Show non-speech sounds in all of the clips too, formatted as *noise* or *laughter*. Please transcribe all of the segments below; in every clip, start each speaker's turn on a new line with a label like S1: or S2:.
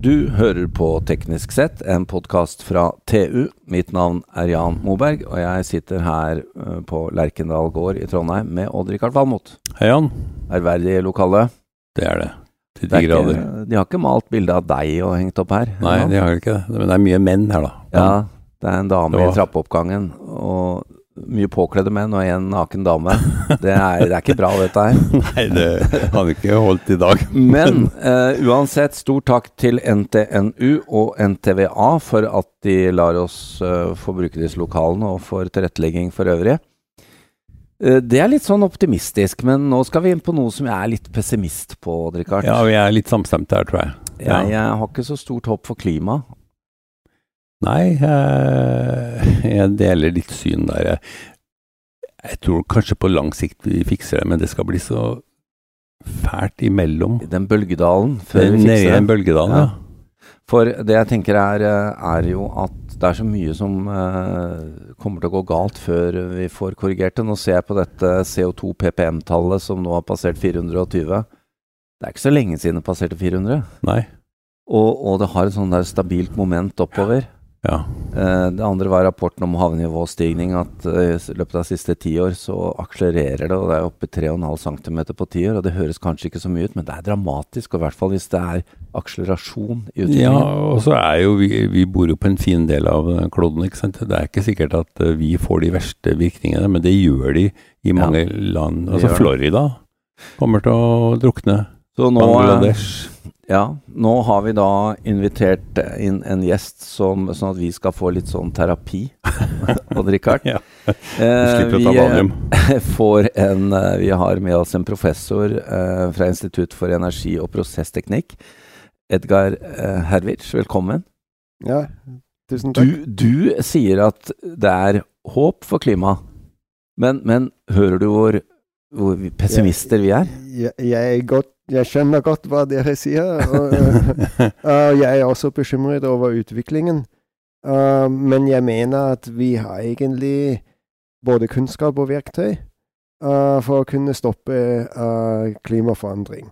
S1: Du hører på Teknisk sett, en podkast fra TU. Mitt navn er Jan Moberg, og jeg sitter her uh, på Lerkendal gård i Trondheim med Odd-Rikard Valmot.
S2: Hei, Jan.
S1: Ærverdig lokale.
S2: Det er det. Til
S1: Det
S2: de
S1: er
S2: grader.
S1: de har ikke malt bilde av deg og hengt opp her?
S2: Nei, de har ikke det. Men det er mye menn her, da.
S1: Ja, det er en dame
S2: var-
S1: i trappeoppgangen, og mye påkledde menn og en naken dame. Det er, det er ikke bra, dette her. *laughs*
S2: Nei, det hadde ikke holdt i dag. *laughs*
S1: Men uh, uansett, stor takk til NTNU og NTVA for at de lar oss uh, få bruke disse lokalene, og for tilrettelegging for øvrig. Uh, det er litt sånn optimistisk, men nå skal vi inn på noe som jeg er litt pessimist på, Odd-Rikard.
S2: Ja, vi er litt samstemte her, tror jeg. Ja.
S1: jeg, jeg har ikke så stort håp for klima.
S2: Nei, jeg, deler litt syn der. Jeg, tror kanskje på lang sikt vi fikser det, men det skal bli så fælt imellom.
S1: I den bølgedalen før vi fikser
S2: det.
S1: det.
S2: bølgedal,
S1: Ja.
S2: ja.
S1: For det jeg tenker er, er jo at det er så mye som uh, kommer til å gå galt før vi får korrigert det. Nå ser jeg på dette CO2 PPM-tallet som nå har passert 420. Det er ikke så lenge siden det passerte 400.
S2: Nei.
S1: Og, og det har et sånn der stabilt moment oppover.
S2: Ja.
S1: Eh, det andre var rapporten om havnivåstigning. At eh, i løpet av de siste ti år så akselererer det, og det er oppe i 3,5 cm på ti år. Og det høres kanskje ikke så mye ut, men det er dramatisk. Og i hvert fall hvis det er akselerasjon i
S2: Ja, og så er jo vi, vi bor jo på en fin del av eh, kloden, ikke sant. Det er ikke sikkert at vi får de verste virkningene, men det gjør de i mange land.
S1: de
S2: Altså. Florida kommer til å drukne.
S1: Så nå,
S2: Bangladesh.
S1: Ja, nå har vi da invitert inn en gjest som, sånn at vi skal få litt sånn terapi. *laughs* Odd-Rikard.
S2: Ja.
S1: Eh, vi eh, *laughs* får en eh, Vi har med oss en professor eh, fra Institutt for energi- og prosessteknikk. Edgar eh, Herwitz, velkommen.
S3: Ja, tusen takk.
S1: Du, du sier at det er håp for klimaet, men, men hører du hvor, hvor vi- pessimister vi er?
S3: Jeg, jeg, godt, jeg skjønner godt hva dere sier, og *laughs* og jeg er også bekymret over utviklingen. Uh, men jeg mener at vi har egentlig både kunnskap og verktøy uh, for å kunne stoppe uh, klimaforandring.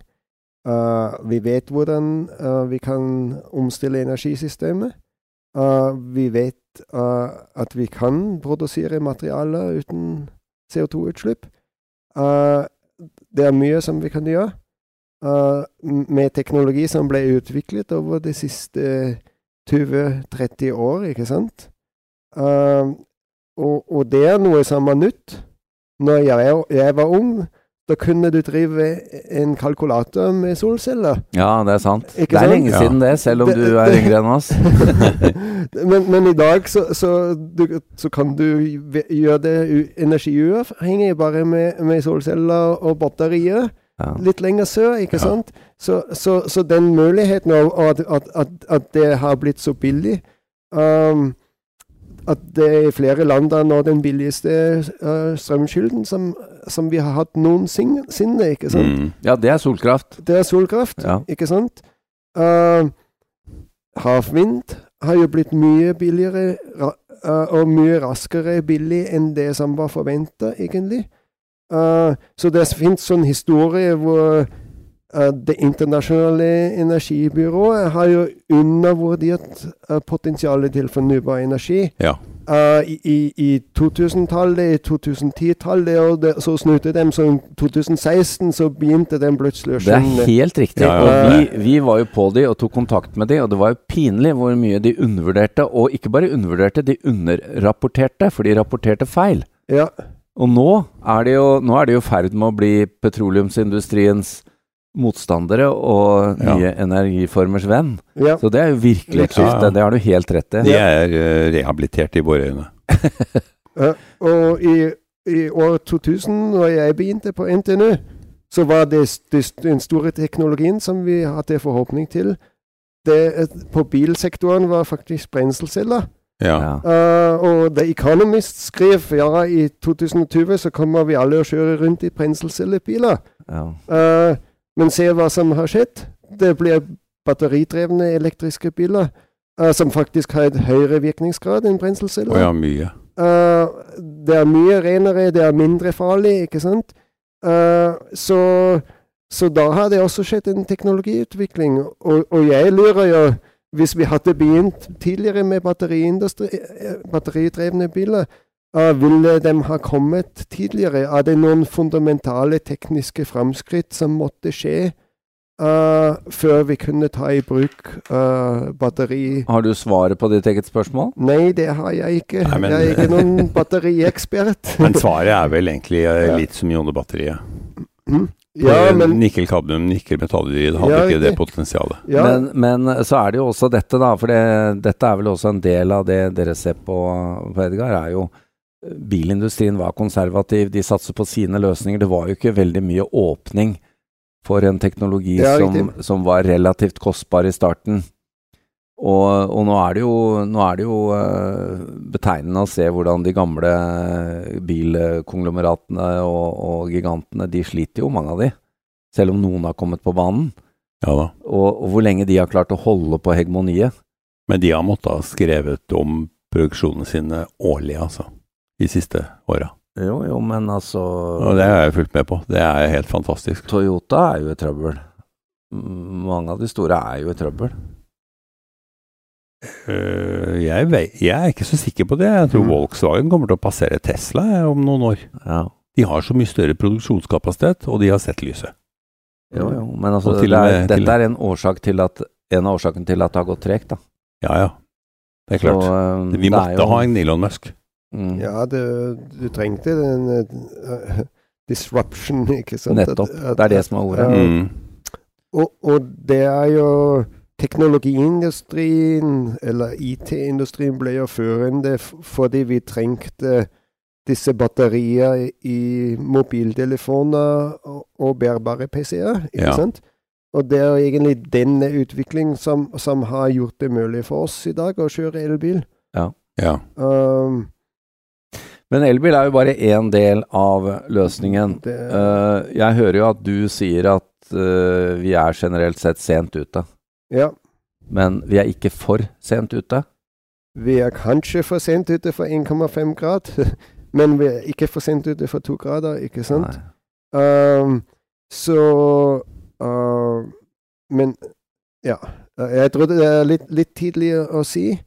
S3: Vi vet hvordan vi kan omstille energisystemet. Vi vet at vi kan produsere materialer uten CO2-utslipp. Uh, det er mye som vi kan gjøre uh, med teknologi som ble utviklet over de siste 20-30 år, ikke sant? Uh, og, og det er noe som er nytt. Når jeg, jeg var ung, da kunne du drive en kalkulator med solceller.
S1: Ja, det er sant.
S3: Ikke
S1: det er
S3: sant?
S1: lenge
S2: Ja.
S1: siden det, selv om
S3: Det-
S1: du er yngre enn oss. *laughs*
S3: men, men i dag så, så, du, så kan du gjøre det energiuavhengig bare med, med solceller og batterier.
S1: Ja.
S3: litt lenger sør, ikke
S2: Ja.
S3: sant? Så, så, så den muligheten og at, at, at det har blitt så billig um, At det i flere land er nå den billigste uh, strømkilden som, som vi har hatt noensinne, ikke sant?
S2: Mm.
S1: ja, det er solkraft.
S3: Det er solkraft,
S1: Ja.
S3: ikke sant? Uh, havvind har jo blitt mye billigere uh, og mye raskere billig enn det som var forventa, egentlig. Så det finnes sånn historie hvor Det internasjonale energibyrået har jo undervurdert uh, potensialet til fornybar energi.
S2: Ja.
S3: Uh, i, i, I 2000-tallet, i 2010-tallet, og så snudde de. Så i 2016 så begynte den plutselig å
S1: Det er helt riktig.
S2: Ja, ja.
S1: Vi, vi var jo på de og tok kontakt med de, og det var jo pinlig hvor mye de undervurderte. Og ikke bare undervurderte, de underrapporterte, for de rapporterte feil.
S3: Ja.
S1: Og nå er det jo nå er de jo i ferd med å bli petroleumsindustriens motstandere og
S2: Ja.
S1: nye energiformers venn.
S3: ja.
S1: Så det er jo virkelig et
S2: Ja.
S1: skifte. Det har du helt rett i.
S2: Det er eh, rehabilitert i våre øyne. *laughs*
S3: Ja, og i, i år 2000, når jeg begynte på NTNU, så var det, det, den store teknologien som vi hadde forhåpning til, det, på bilsektoren var faktisk brenselceller.
S2: Ja.
S1: Ja.
S3: Uh, og The Economist skrev ja, i 2020 så kommer vi alle å kjøre rundt i brenselcellebiler.
S1: Ja.
S3: Uh, men se hva som har skjedd. Det blir batteridrevne elektriske biler uh, som faktisk har et høyere virkningsgrad enn brenselceller.
S2: Og ja, mye.
S3: Uh, det er mye renere, det er mindre farlig, ikke sant? Uh, så så da har det også skjedd en teknologiutvikling. Og, og jeg lurer jo Hvis vi hadde begynt tidligere med batteridrevne biler, ville de ha kommet tidligere? Er det noen fundamentale tekniske framskritt som måtte skje? Uh, før vi kunne ta i bruk uh, batteri.
S1: Har du svaret på ditt eget spørsmål?
S3: Nei, det har jeg ikke. Nei, men, jeg er ikke noen *laughs* batteriekspert.
S2: men svaret er vel egentlig uh, litt som jonebatteriet.
S3: Mm. Ja, men,
S2: nikkel, kadmium, nikkel, metallhydrid hadde ja, ikke det potensialet.
S1: Ja. Men, men, så er det jo også dette, da. For det, dette er vel også en del av det dere ser på, på Edgar. er jo Bilindustrien var konservativ, de satser på sine løsninger. Det var jo ikke veldig mye åpning for en teknologi ja, som, som, var relativt kostbar i starten. Og, og nå er det jo, er det jo uh, betegnende å se hvordan de gamle bilkonglomeratene og, og, gigantene, de sliter jo, mange av de. Selv om noen har kommet på banen.
S2: Ja da.
S1: Og, og hvor lenge de har klart å holde på hegemoniet.
S2: Men de har måttet ha skrevet om produksjonene sine årlig, altså. De siste åra.
S1: Jo, jo, men altså
S2: Og Det har jeg fulgt med på. Det er helt fantastisk.
S1: Toyota er jo i trøbbel. Mange av de store er jo i trøbbel.
S2: Uh, jeg, jeg, er ikke så sikker på det. Jeg tror mm. Volkswagen kommer til å passere Tesla om noen år.
S1: Ja.
S2: De har så mye større produksjonskapasitet, og de har sett lyset.
S1: Jo, jo, men altså, det er, dette er en, årsak at, en av årsakene til at det har gått tregt, da.
S2: Ja, ja. Det er klart. Så, um, Vi måtte jo, ha en Elon Musk.
S3: Mm. Ja, det, du trengte den uh, *laughs* disruption, ikke sant?
S1: Nettopp. At, at, det er det som er ordet.
S3: Mm. Og, og, det er jo Teknologiindustrien, eller IT-industrien, ble jo førende fordi vi trengte disse batterier i mobiltelefoner og, og bærbare PC-er. ikke ja. sant? Og det er egentlig denne utviklingen som, som, har gjort det mulig for oss i dag å kjøre elbil.
S1: Ja.
S2: ja.
S3: Um,
S1: men elbil er jo bare én del av løsningen. Uh, jeg hører jo at du sier at uh, vi er generelt sett sent ute.
S3: Ja.
S1: Men vi er ikke for sent ute?
S3: Vi er kanskje for sent ute for 1,5 grad, *laughs* men vi er ikke for sent ute for 2 grader, ikke sant? Um, så uh, Men ja. Jeg tror det er litt, litt tidlig å si.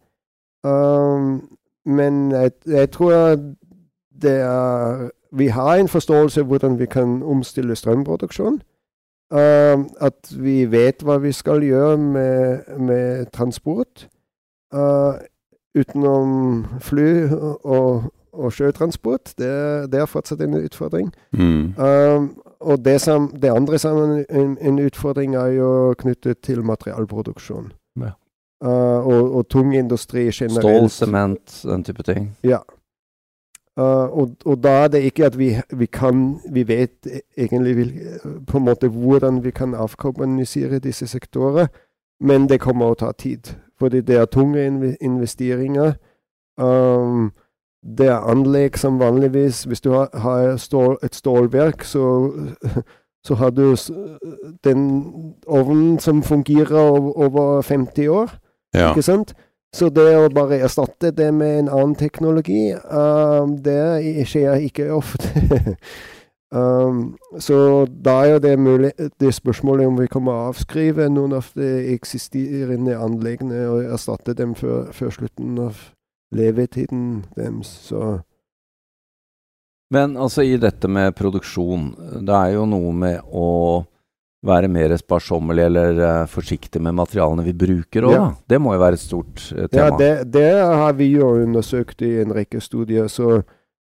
S3: Um, men jeg, jeg tror det er Vi har en forståelse hvordan vi kan omstille strømproduksjon. Uh, at vi vet hva vi skal gjøre med, med transport. Uh, utenom fly og, og sjøtransport. Det, det, er fortsatt en utfordring.
S2: Mm.
S3: Uh, og det, som, det andre som en, en, utfordring er jo knyttet til materialproduksjon.
S1: Ja.
S3: og, og tung industri generelt.
S1: Stål, sement, den type ting.
S3: Ja. Uh, og, og, da er det ikke at vi, vi kan Vi vet egentlig vil, på en måte hvordan vi kan avkarbonisere disse sektorer, men det kommer å ta tid. Fordi det er tunge investeringer. Um, det er anlegg som vanligvis Hvis du har, har stål, et stålverk, så, *laughs* så har du den ovnen som fungerer over, over 50 år.
S2: Ja.
S3: Ikke sant? Så det å bare erstatte det med en annen teknologi, um, det skjer ikke ofte. *laughs* um, så da er det, mulig, det spørsmålet om vi kommer å avskrive noen av de eksisterende anleggene og erstatte dem før, før slutten av levetiden deres. Så
S1: Men altså i dette med produksjon, det er jo noe med å være mer sparsommelig eller uh, forsiktig med materialene vi bruker òg, ja. Det må jo være et stort uh, tema?
S3: Ja, det, det, har vi jo undersøkt i en rekke studier. Så,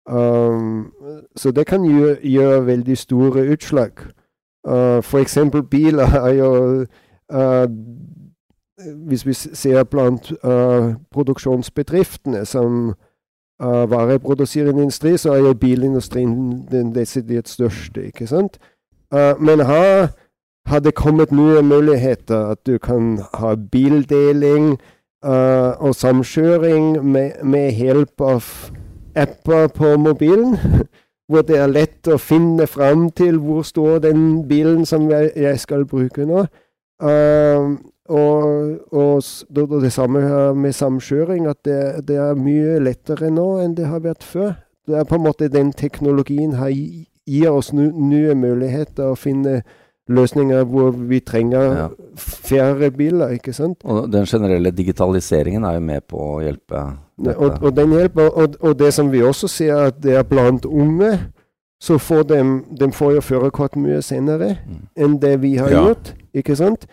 S3: um, så det kan gjøre, gjøre veldig store utslag. Uh, for eksempel biler er jo Hvis vi ser blant produksjonsbedriftene som uh, vareproduserende industri, så er jo bilindustrien den desidert største, ikke sant? men her hadde kommet nye muligheter. At du kan ha bildeling uh, og samkjøring med, med hjelp av apper på mobilen. *laughs* hvor det er lett å finne fram til hvor står den bilen som jeg skal bruke nå. Uh, og, og, og, det samme med samkjøring, at det, det, er mye lettere nå enn det har vært før. Det er på en måte Den teknologien her gir oss nye muligheter å finne løsninger hvor vi trenger
S1: Ja.
S3: færre biler, ikke sant?
S1: Og den generelle digitaliseringen er jo med på å hjelpe dette.
S3: Og, og den hjelper. Og, og det som vi også ser, at det er blant unge, så får de, de får jo førerkort mye senere
S1: Mm.
S3: enn det vi har
S2: Ja.
S3: gjort, ikke sant?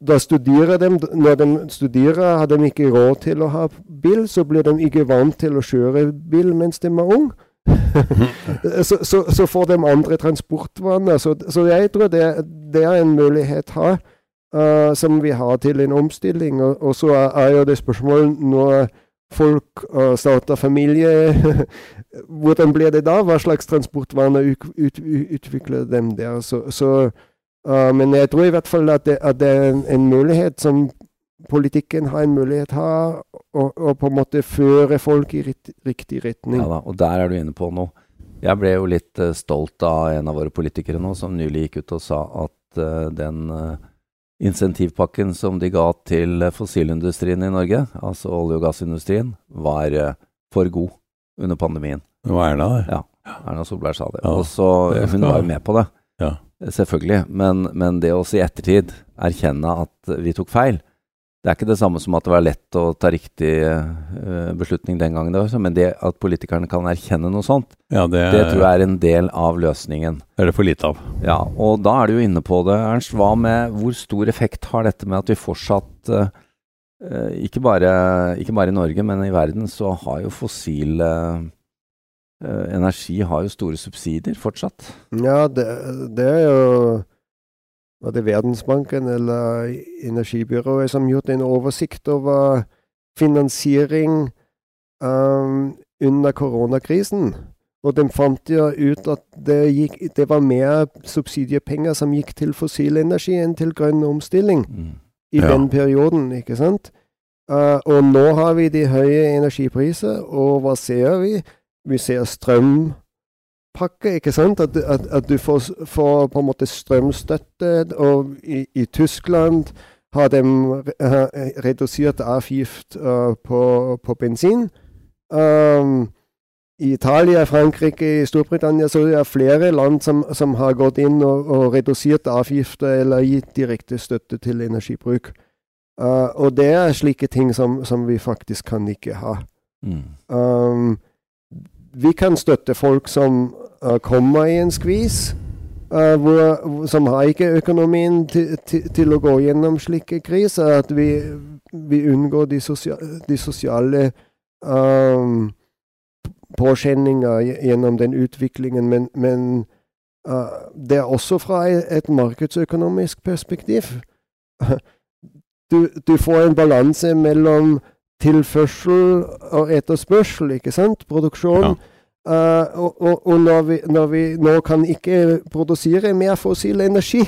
S3: Da studerer de, Når de studerer, har de ikke råd til å ha bil, så blir de ikke vant til å kjøre bil mens de er unge. *laughs* så, så, så får de andre transportvaner. Så, så jeg tror det, det er en mulighet her uh, som vi har til en omstilling. Og, og så er, jo det spørsmålet når folk uh, starter familie, *laughs* hvordan blir det da? Hva slags transportvaner ut, ut, utvikler dem der? Så, eh, men jeg tror i hvert fall at det, at det er en, en mulighet som politikken har en mulighet her, å og, på en måte føre folk i rikt, riktig retning.
S1: Ja da, og der er du inne på noe. Jeg ble jo litt uh, stolt av en av våre politikere nå, som nylig gikk ut og sa at uh, den uh, insentivpakken som de ga til fossilindustrien i Norge, altså olje- og gassindustrien, var for god under pandemien.
S2: Hva er det da?
S1: Ja. Erna Solberg sa det.
S2: Ja,
S1: og så,
S2: det
S1: Hun var jo med på det,
S2: Ja.
S1: selvfølgelig. Men, men det å i ettertid erkjenne at vi tok feil, det er ikke det samme som at det var lett å ta riktig eh, beslutning den gangen, men det at politikerne kan erkjenne noe sånt,
S2: Ja, det,
S1: det tror jeg er en del av løsningen.
S2: Det er det for lite av.
S1: Ja, og da er du jo inne på det, Ernst. Hva med hvor stor effekt har dette med at vi fortsatt eh, ikke, bare, ikke bare i Norge, men i verden så har jo fossil eh, eh, energi har jo store subsidier fortsatt.
S3: Ja, det, det er jo var det Verdensbanken eller Energibyrået som gjorde en oversikt over finansiering um, under koronakrisen. Og de fant jo ut at det, gikk, det var mer subsidiepenger som gikk til fossil energi enn til grønn omstilling
S1: Mm.
S3: i
S2: Ja.
S3: den perioden, ikke sant? Uh, og nå har vi de høye energipriser, og hva ser vi? Vi ser strømpakke, ikke sant? At, at, at du får, får på en måte strømstøtte, og i, i Tyskland har de redusert avgift uh, på, på bensin. Um, I Italia, Frankrike, i Storbritannia så er det flere land som, som har gått inn og, og redusert avgifter eller gitt direkte støtte til energibruk. Uh, og det er slike ting som, som vi faktisk kan ikke ha.
S1: Mm.
S3: Um, vi kan støtte folk som uh, kommer i en skvis, uh, hvor, som har ikke økonomien til, å gå gjennom slike kriser. At vi, vi unngår de, sosia de sosiale um, påkjenninger gjennom den utviklingen. Men, men uh, det er også fra et markedsøkonomisk perspektiv. *laughs* Du, du får en balanse mellom tilførsel og etterspørsel, ikke sant? Produksjon.
S2: Ja.
S3: Eh, og og, og når, vi, når vi nå kan ikke produsere mer fossil energi,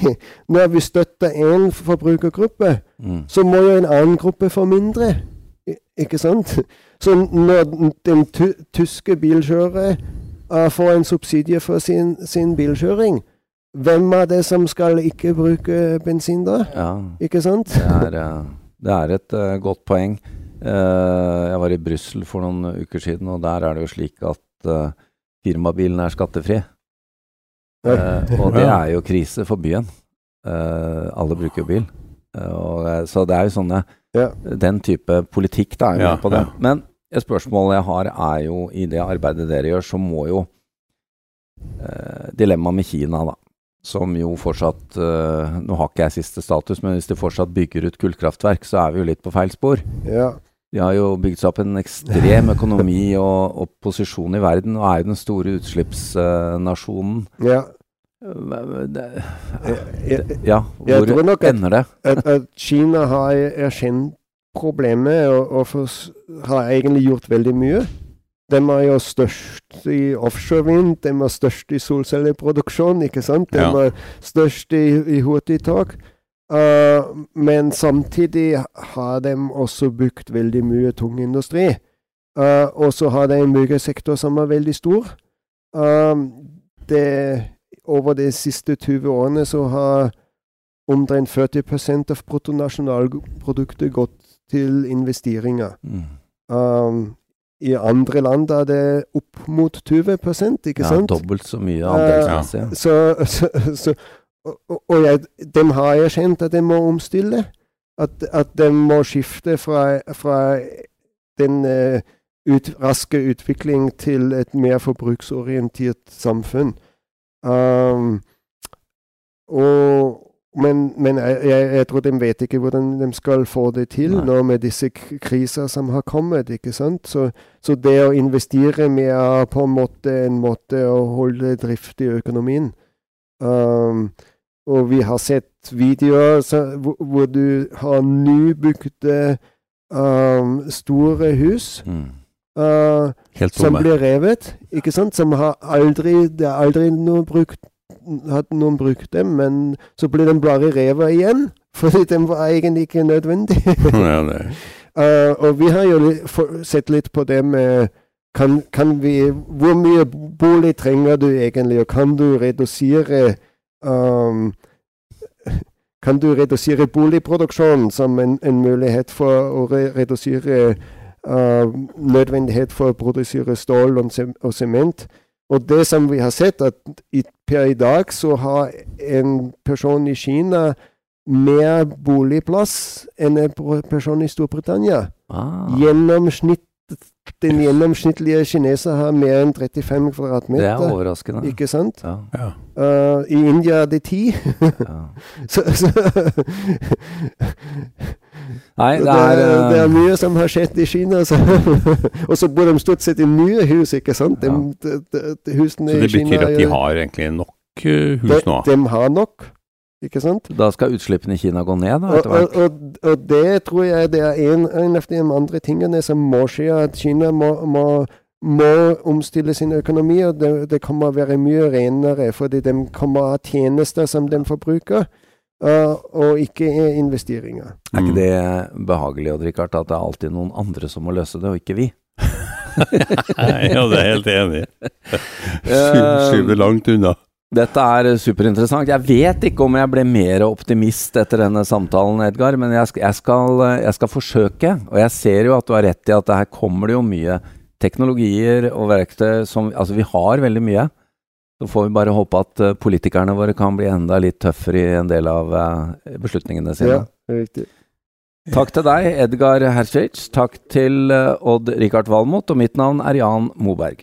S3: når vi støtter én forbrukergruppe,
S1: Mm.
S3: så må jo en annen gruppe få mindre. I- Ikke sant? Så når den tyske bilkjører uh, får en subsidie for sin, sin bilkjøring, hvem er det som skal ikke bruke bensin da?
S1: Ja,
S3: Ikke sant?
S1: det er, eh, det er et uh, godt poeng. Jeg var i Brussel for noen uker siden, og der er det jo slik at eh, firmabilen er skattefri. Eh, og det er jo krise for byen. Eh, alle bruker jo bil. Og, så det er jo sånne
S3: Ja.
S1: Den type politikk da er jo
S2: Ja,
S1: på det.
S2: ja.
S1: Men et spørsmål jeg har, er jo i det arbeidet dere gjør, så må jo eh, Dilemmaet med Kina, da. Som jo fortsatt eh, Nå har ikke jeg siste status, men hvis de fortsatt bygger ut kullkraftverk, så er vi jo litt på feil spor.
S3: Ja.
S1: De har jo bygd seg opp en ekstrem økonomi *laughs* og, og posisjon i verden, og er jo den store utslippsnasjonen.
S3: ja.
S1: Ja, hvor
S3: tror nok
S1: ender det?
S3: at, at Kina har erkjent problemet og, og for, har egentlig gjort veldig mye. De er jo størst i offshorevind, de er størst i solcelleproduksjon, ikke sant? De
S2: Ja.
S3: er størst i, i hurtigtog. Uh, men samtidig har de også bygd veldig mye tung industri. Uh, og så har de en byggesektor som er veldig stor. Uh, det, over de siste 20 årene så har omtrent 40% av bruttonasjonalproduktet gått til investeringer.
S1: Mm.
S3: Um, I andre land er det opp mot 20 ikke
S1: Ja,
S3: sant?
S1: dobbelt så mye andelsmessig. ja.
S3: Så, så, så, og, og jeg, dem har jeg kjent at de må omstille. At, at de må skifte fra, fra den uh, ut, raske utvikling til et mer forbruksorientert samfunn. Um, og, men, men jeg, jeg, tror de vet ikke hvordan de skal få det til nå med disse kriser som har kommet. ikke sant? Så, så, det å investere mer på en måte en måte å holde drift i økonomien. Um, og vi har sett videoer hvor, hvor, du har nybygde um, store hus. Mm. Uh, som blir revet, ikke sant? Som har aldri Det har aldri noen brukt hatt noen brukt dem, men så blir de bare revet igjen. *laughs* Fordi de var egentlig ikke nødvendige. *laughs* ja, *laughs* uh, og vi har jo sett litt på det med kan, kan vi, Hvor mye bolig trenger du egentlig, og kan du redusere um, Kan du redusere boligproduksjonen som en, en mulighet for å re redusere uh, nødvendighet for å produsere stål og sement? Og det som vi har sett, at i, per i dag så har en person i Kina mer boligplass enn en person i Storbritannia. Ah. Gjennomsnitt den gjennomsnittlige kineser har mer enn 35 kvadratmeter.
S1: Det er overraskende.
S3: Ikke sant? Ja. Ja. Uh, I India er det 10. ja. *laughs* så, så *laughs* Nei, det er, det, er, det er, mye som har skjedd i Kina. *laughs* og så bor de stort sett i nye hus, ikke sant? De,
S2: de, husene så det betyr at de har egentlig nok uh, hus nå?
S3: De, har nok. Ikke sant?
S1: Da skal utslippene i Kina gå ned, da,
S3: etter hvert? Og, og, og, det tror jeg det er en, en, av de andre tingene som må skje, at Kina må, må, må omstille sin økonomi. Og det, det kommer å være mye renere, fordi de kommer å ha tjenester som de forbruker. Uh, og ikke investeringer.
S1: Er ikke mm. det behagelig, Odd Rikard, at det er alltid noen andre som må løse det, og ikke vi? *laughs*
S2: ja, det er jeg helt enig i. *laughs* Skyver langt unna.
S1: Dette er superinteressant. Jeg vet ikke om jeg ble mer optimist etter denne samtalen, Edgar, men jeg skal, jeg, skal, jeg skal, forsøke. Og jeg ser jo at du har rett i at det her kommer det jo mye teknologier og verktøy som Altså, vi har veldig mye. Så får vi bare håpe at eh, politikerne våre kan bli enda litt tøffere i en del av eh, beslutningene sine.
S3: Ja, riktig.
S1: Takk til deg, Edgar Hercic. Takk til eh, Odd Rikard Valmot, og mitt navn er Jan Moberg.